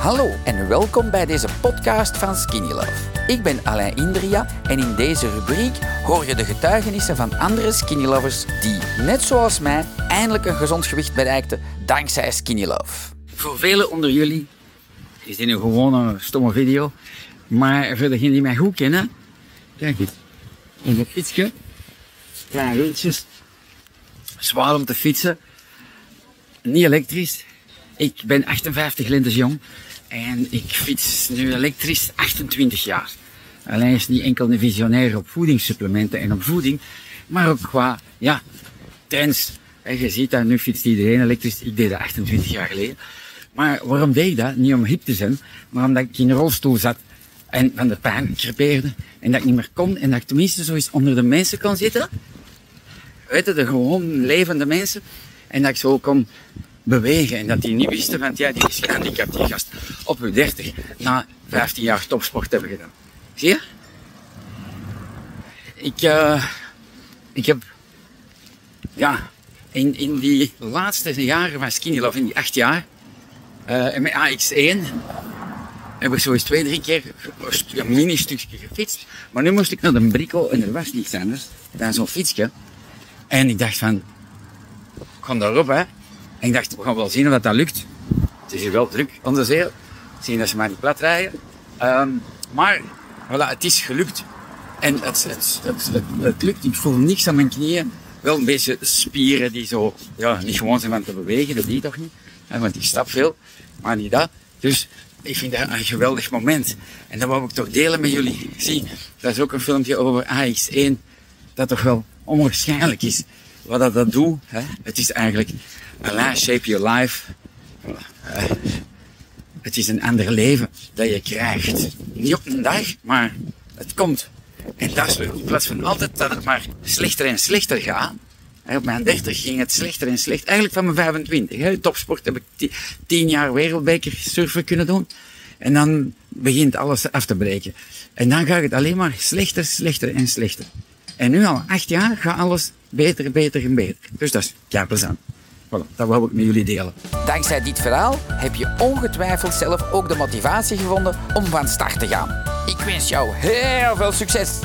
Hallo en welkom bij deze podcast van Skinny Love. Ik ben Alain Indria en in deze rubriek hoor je de getuigenissen van andere Skinny Lovers die, net zoals mij, eindelijk een gezond gewicht bereikten dankzij Skinny Love. Voor velen onder jullie is dit een gewone stomme video, maar voor degenen die mij goed kennen, kijk eens, een fietsje, kleine wieltjes, zwaar om te fietsen, niet elektrisch. Ik ben 58 lentes jong en ik fiets nu elektrisch 28 jaar. Alleen is niet enkel een visionair op voedingssupplementen en op voeding, maar ook qua, ja, trends. En je ziet dat nu fietst iedereen elektrisch. Ik deed dat 28 jaar geleden. Maar waarom deed ik dat? Niet om hip te zijn, maar omdat ik in een rolstoel zat en van de pijn crepeerde en dat ik niet meer kon en dat ik tenminste zo onder de mensen kon zitten. Weet je, de gewoon levende mensen. En dat ik zo kon bewegen. En dat die niet wisten van, ja, die is gehandicapt, die gast. Op hun 30, na 15 jaar topsport hebben gedaan. Zie je? Ik, uh, ik heb, ja, in, in die laatste jaren van Skinny in die acht jaar, uh, met AX1, heb ik zo eens twee, drie keer een mini-stukje gefietst. Maar nu moest ik naar de Brico en er was niets anders dan zo'n fietsje. En ik dacht van, ga daarop, hè. En ik dacht, we gaan wel zien of dat, dat lukt. Het is hier wel druk onder zee. Zien dat ze maar niet plat rijden. Um, maar, voilà, het is gelukt. En het, het, het, lukt. Ik voel niks aan mijn knieën. Wel een beetje spieren die zo, ja, niet gewoon zijn van te bewegen. Dat die toch niet. Want ik stap veel. Maar niet dat. Dus ik vind dat een geweldig moment. En dat wou ik toch delen met jullie. Zie, dat is ook een filmpje over AX1. Dat toch wel onwaarschijnlijk is. Wat dat, dat doet. Hè. Het is eigenlijk Allah shape your life. Uh, het is een ander leven dat je krijgt. Niet op een dag, maar het komt. En dat is. In plaats van altijd dat het maar slechter en slechter gaat. Op mijn 30 ging het slechter en slechter. Eigenlijk van mijn 25. Hè. Topsport heb ik 10 jaar wereldbeker surfen kunnen doen. En dan begint alles af te breken. En dan gaat het alleen maar slechter, slechter en slechter. En nu al acht jaar gaat alles beter, beter en beter. Dus dat is ja plezant. Voilà, dat wou ik met jullie delen. Dankzij dit verhaal heb je ongetwijfeld zelf ook de motivatie gevonden om van start te gaan. Ik wens jou heel veel succes!